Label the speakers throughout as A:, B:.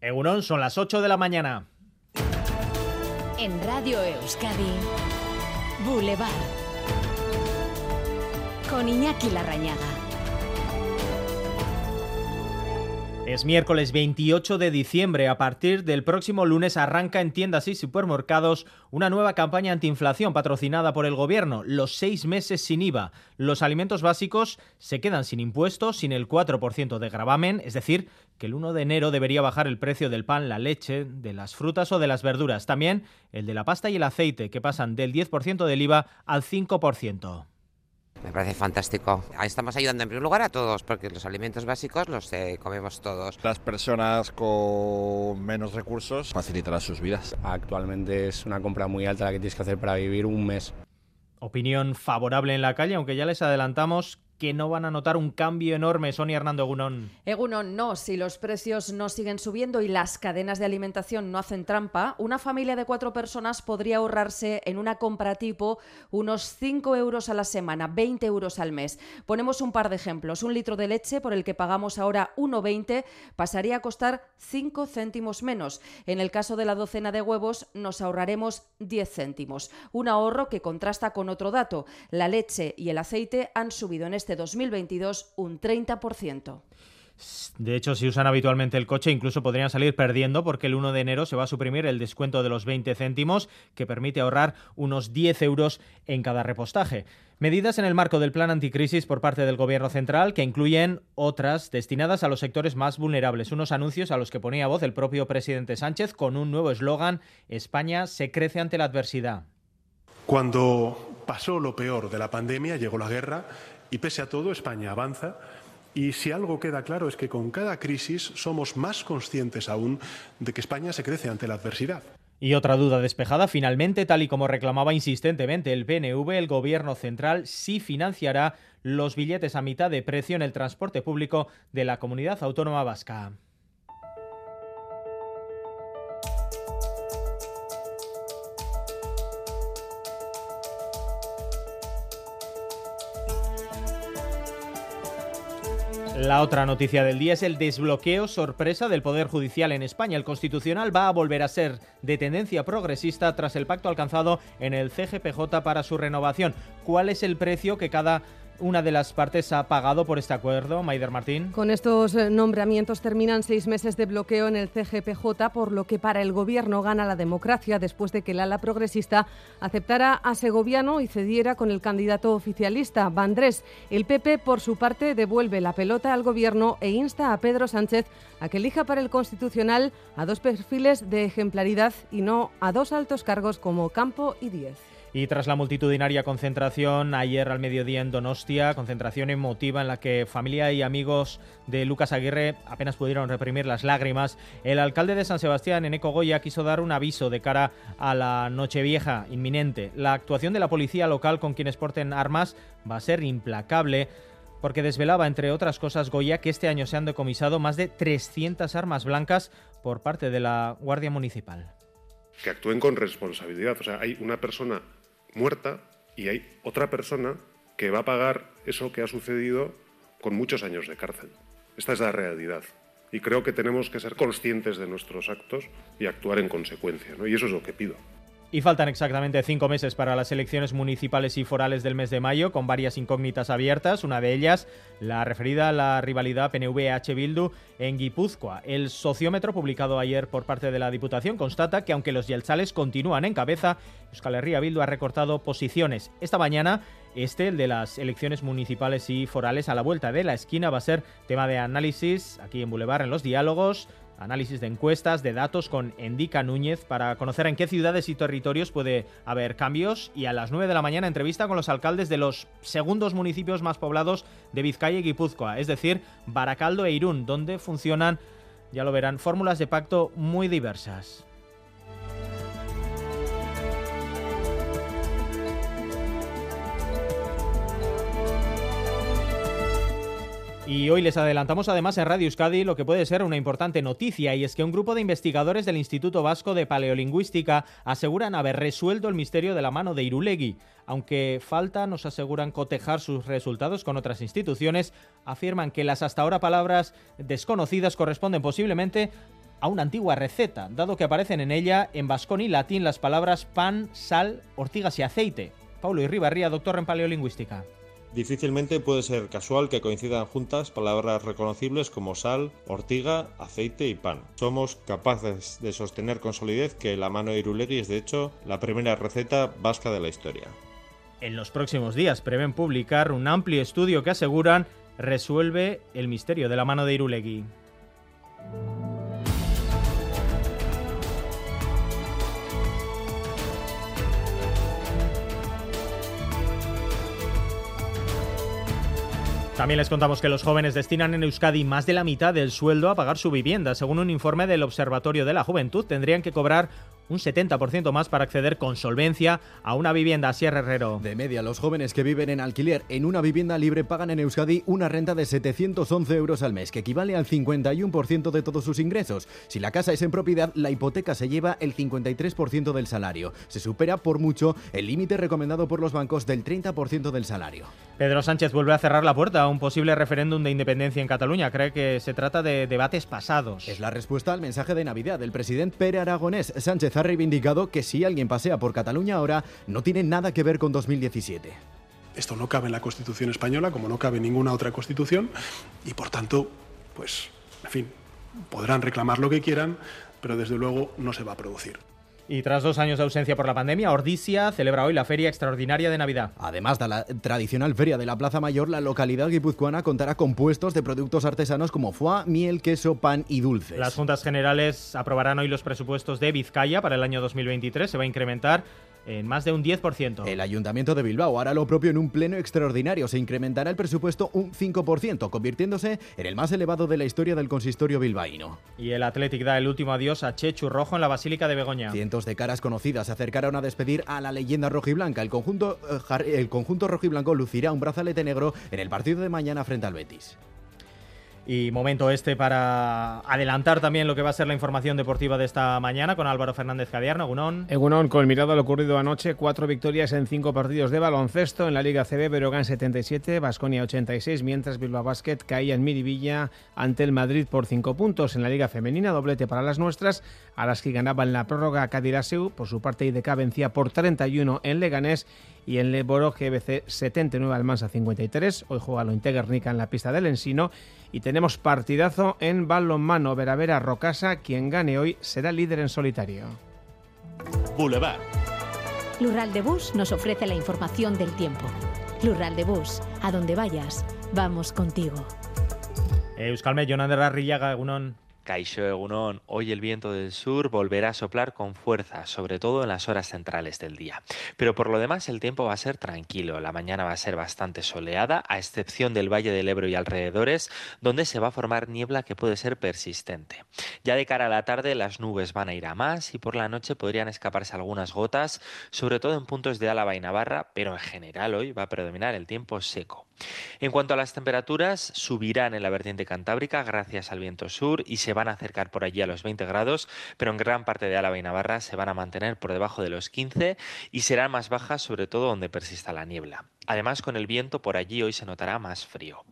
A: Egunon, son las 8 de la mañana.
B: En Radio Euskadi, Boulevard. Con Iñaki Larrañaga.
A: Es miércoles 28 de diciembre. A partir del próximo lunes arranca en tiendas y supermercados una nueva campaña antiinflación patrocinada por el gobierno. Los seis meses sin IVA. Los alimentos básicos se quedan sin impuestos, sin el 4% de gravamen, es decir, que el 1 de enero debería bajar el precio del pan, la leche, de las frutas o de las verduras. También el de la pasta y el aceite, que pasan del 10% del IVA al 5%.
C: Me parece fantástico. Estamos ayudando en primer lugar a todos, porque los alimentos básicos los eh, comemos todos.
D: Las personas con menos recursos facilitarán sus vidas.
E: Actualmente es una compra muy alta la que tienes que hacer para vivir un mes.
A: Opinión favorable en la calle, aunque ya les adelantamos que no van a notar un cambio enorme, Sonia Hernando Egunon.
F: Egunon, no. Si los precios no siguen subiendo y las cadenas de alimentación no hacen trampa, una familia de cuatro personas podría ahorrarse en una compra tipo unos 5 euros a la semana, 20 euros al mes. Ponemos un par de ejemplos. Un litro de leche, por el que pagamos ahora 1,20, pasaría a costar 5 céntimos menos. En el caso de la docena de huevos, nos ahorraremos 10 céntimos. Un ahorro que contrasta con otro dato. La leche y el aceite han subido en este 2022 un 30%.
A: De hecho, si usan habitualmente el coche, incluso podrían salir perdiendo porque el 1 de enero se va a suprimir el descuento de los 20 céntimos, que permite ahorrar unos 10 euros en cada repostaje. Medidas en el marco del plan anticrisis por parte del Gobierno central que incluyen otras destinadas a los sectores más vulnerables. Unos anuncios a los que ponía voz el propio presidente Sánchez con un nuevo eslogan: España se crece ante la adversidad.
G: Cuando pasó lo peor de la pandemia, llegó la guerra y pese a todo, España avanza. Y si algo queda claro es que con cada crisis somos más conscientes aún de que España se crece ante la adversidad.
A: Y otra duda despejada, finalmente, tal y como reclamaba insistentemente el PNV, el Gobierno central sí financiará los billetes a mitad de precio en el transporte público de la comunidad autónoma vasca. La otra noticia del día es el desbloqueo sorpresa del Poder Judicial en España. El Constitucional va a volver a ser de tendencia progresista tras el pacto alcanzado en el CGPJ para su renovación. ¿Cuál es el precio que cada una de las partes ha pagado por este acuerdo, Maider Martín.
H: Con estos eh, nombramientos terminan seis meses de bloqueo en el CGPJ, por lo que para el Gobierno gana la democracia después de que el ala progresista aceptara a Segoviano y cediera con el candidato oficialista, Vandrés. El PP, por su parte, devuelve la pelota al Gobierno e insta a Pedro Sánchez a que elija para el Constitucional a dos perfiles de ejemplaridad y no a dos altos cargos como Campo y Diez.
A: Y tras la multitudinaria concentración ayer al mediodía en Donostia, concentración emotiva en la que familia y amigos de Lucas Aguirre apenas pudieron reprimir las lágrimas, el alcalde de San Sebastián, Eneco Goya, quiso dar un aviso de cara a la Nochevieja inminente. La actuación de la policía local con quienes porten armas va a ser implacable porque desvelaba, entre otras cosas, Goya, que este año se han decomisado más de 300 armas blancas por parte de la Guardia Municipal.
I: Que actúen con responsabilidad. O sea, hay una persona muerta y hay otra persona que va a pagar eso que ha sucedido con muchos años de cárcel. Esta es la realidad. Y creo que tenemos que ser conscientes de nuestros actos y actuar en consecuencia. Y eso es lo que pido.
A: Y faltan exactamente cinco meses para las elecciones municipales y forales del mes de mayo, con varias incógnitas abiertas. Una de ellas, la referida a la rivalidad PNV-H Bildu en Guipúzcoa. El sociómetro publicado ayer por parte de la Diputación constata que aunque los yelzales continúan en cabeza, Euskal Herria Bildu ha recortado posiciones. Esta mañana, este, el de las elecciones municipales y forales a la vuelta de la esquina, va a ser tema de análisis aquí en Boulevard en los diálogos análisis de encuestas, de datos con Endica Núñez para conocer en qué ciudades y territorios puede haber cambios y a las 9 de la mañana entrevista con los alcaldes de los segundos municipios más poblados de Vizcaya y Guipúzcoa, es decir, Baracaldo e Irún, donde funcionan, ya lo verán, fórmulas de pacto muy diversas. Y hoy les adelantamos además en Radio Euskadi lo que puede ser una importante noticia y es que un grupo de investigadores del Instituto Vasco de Paleolingüística aseguran haber resuelto el misterio de la mano de Irulegui. Aunque falta, nos aseguran cotejar sus resultados con otras instituciones, afirman que las hasta ahora palabras desconocidas corresponden posiblemente a una antigua receta, dado que aparecen en ella en vascón y latín las palabras pan, sal, ortigas y aceite. Paulo Irribarría, doctor en paleolingüística.
J: Difícilmente puede ser casual que coincidan juntas palabras reconocibles como sal, ortiga, aceite y pan. Somos capaces de sostener con solidez que la mano de Irulegui es de hecho la primera receta vasca de la historia.
A: En los próximos días prevén publicar un amplio estudio que aseguran resuelve el misterio de la mano de Irulegui. También les contamos que los jóvenes destinan en Euskadi más de la mitad del sueldo a pagar su vivienda. Según un informe del Observatorio de la Juventud, tendrían que cobrar un 70% más para acceder con solvencia a una vivienda. Sierra Herrero.
K: De media, los jóvenes que viven en alquiler en una vivienda libre pagan en Euskadi una renta de 711 euros al mes, que equivale al 51% de todos sus ingresos. Si la casa es en propiedad, la hipoteca se lleva el 53% del salario. Se supera por mucho el límite recomendado por los bancos del 30% del salario.
A: Pedro Sánchez vuelve a cerrar la puerta a un posible referéndum de independencia en Cataluña. Cree que se trata de debates pasados.
K: Es la respuesta al mensaje de Navidad del presidente Pere Aragonés. Sánchez ha reivindicado que si alguien pasea por Cataluña ahora, no tiene nada que ver con 2017.
G: Esto no cabe en la Constitución española, como no cabe en ninguna otra Constitución, y por tanto, pues, en fin, podrán reclamar lo que quieran, pero desde luego no se va a producir.
A: Y tras dos años de ausencia por la pandemia, Ordizia celebra hoy la Feria Extraordinaria de Navidad.
K: Además de la tradicional feria de la Plaza Mayor, la localidad guipuzcoana contará con puestos de productos artesanos como foie, miel, queso, pan y dulces.
A: Las Juntas Generales aprobarán hoy los presupuestos de Vizcaya para el año 2023. Se va a incrementar en más de un 10%.
K: El Ayuntamiento de Bilbao hará lo propio en un pleno extraordinario. Se incrementará el presupuesto un 5%, convirtiéndose en el más elevado de la historia del consistorio bilbaíno.
A: Y el Athletic da el último adiós a Chechu Rojo en la Basílica de Begoña.
K: De caras conocidas se acercaron a despedir a la leyenda rojiblanca. El conjunto, eh, el conjunto rojiblanco lucirá un brazalete negro en el partido de mañana frente al Betis.
A: Y momento este para adelantar también lo que va a ser la información deportiva de esta mañana con Álvaro Fernández Cadierno, Egunon.
L: Egunon, con mirada a lo ocurrido anoche, cuatro victorias en cinco partidos de baloncesto. En la Liga CB, Berogán 77, Basconia 86, mientras Bilbao Basket caía en Miribilla ante el Madrid por cinco puntos. En la Liga Femenina, doblete para las nuestras, a las que ganaban la prórroga Cadiraseu. Por su parte, IDK vencía por 31 en Leganés y en Leboro GBC 79 Almansa 53. Hoy juega lo Integernica en la pista del Ensino y tenemos partidazo en balonmano Veravera Rocasa. Quien gane hoy será líder en solitario.
M: Boulevard.
B: Lural de Bus nos ofrece la información del tiempo. Lural de Bus, a donde vayas, vamos contigo.
A: Euskalme, Jonan Rillaga, Egunon.
N: Caixo Egunon, hoy el viento del sur volverá a soplar con fuerza, sobre todo en las horas centrales del día. Pero por lo demás el tiempo va a ser tranquilo, la mañana va a ser bastante soleada, a excepción del Valle del Ebro y alrededores, donde se va a formar niebla que puede ser persistente. Ya de cara a la tarde las nubes van a ir a más y por la noche podrían escaparse algunas gotas, sobre todo en puntos de Álava y Navarra, pero en general hoy va a predominar el tiempo seco. En cuanto a las temperaturas, subirán en la vertiente cantábrica gracias al viento sur y se van a acercar por allí a los 20 grados, pero en gran parte de Álava y Navarra se van a mantener por debajo de los 15 y serán más bajas sobre todo donde persista la niebla. Además, con el viento por allí hoy se notará más frío.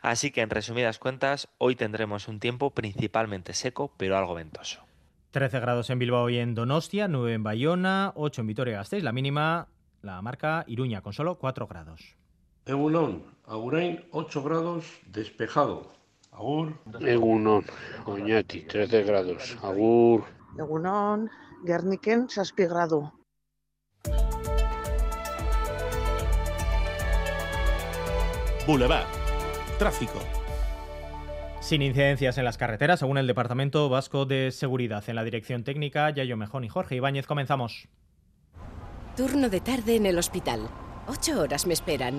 N: Así que, en resumidas cuentas, hoy tendremos un tiempo principalmente seco, pero algo ventoso.
A: 13 grados en Bilbao y en Donostia, 9 en Bayona, 8 en Vitoria-Gasteiz, la mínima la marca Iruña con solo 4 grados.
O: Egunon, Agurain 8 grados despejado. Agur.
P: Egunon, Oñati 13 grados. Agur.
Q: Egunon, Gerniken 6 gradu.
M: Boulevard. Tráfico.
A: Sin incidencias en las carreteras, según el Departamento Vasco de Seguridad. En la dirección técnica, Yayo Mejón y Jorge Ibáñez, comenzamos.
R: Turno de tarde en el hospital. Ocho horas me esperan.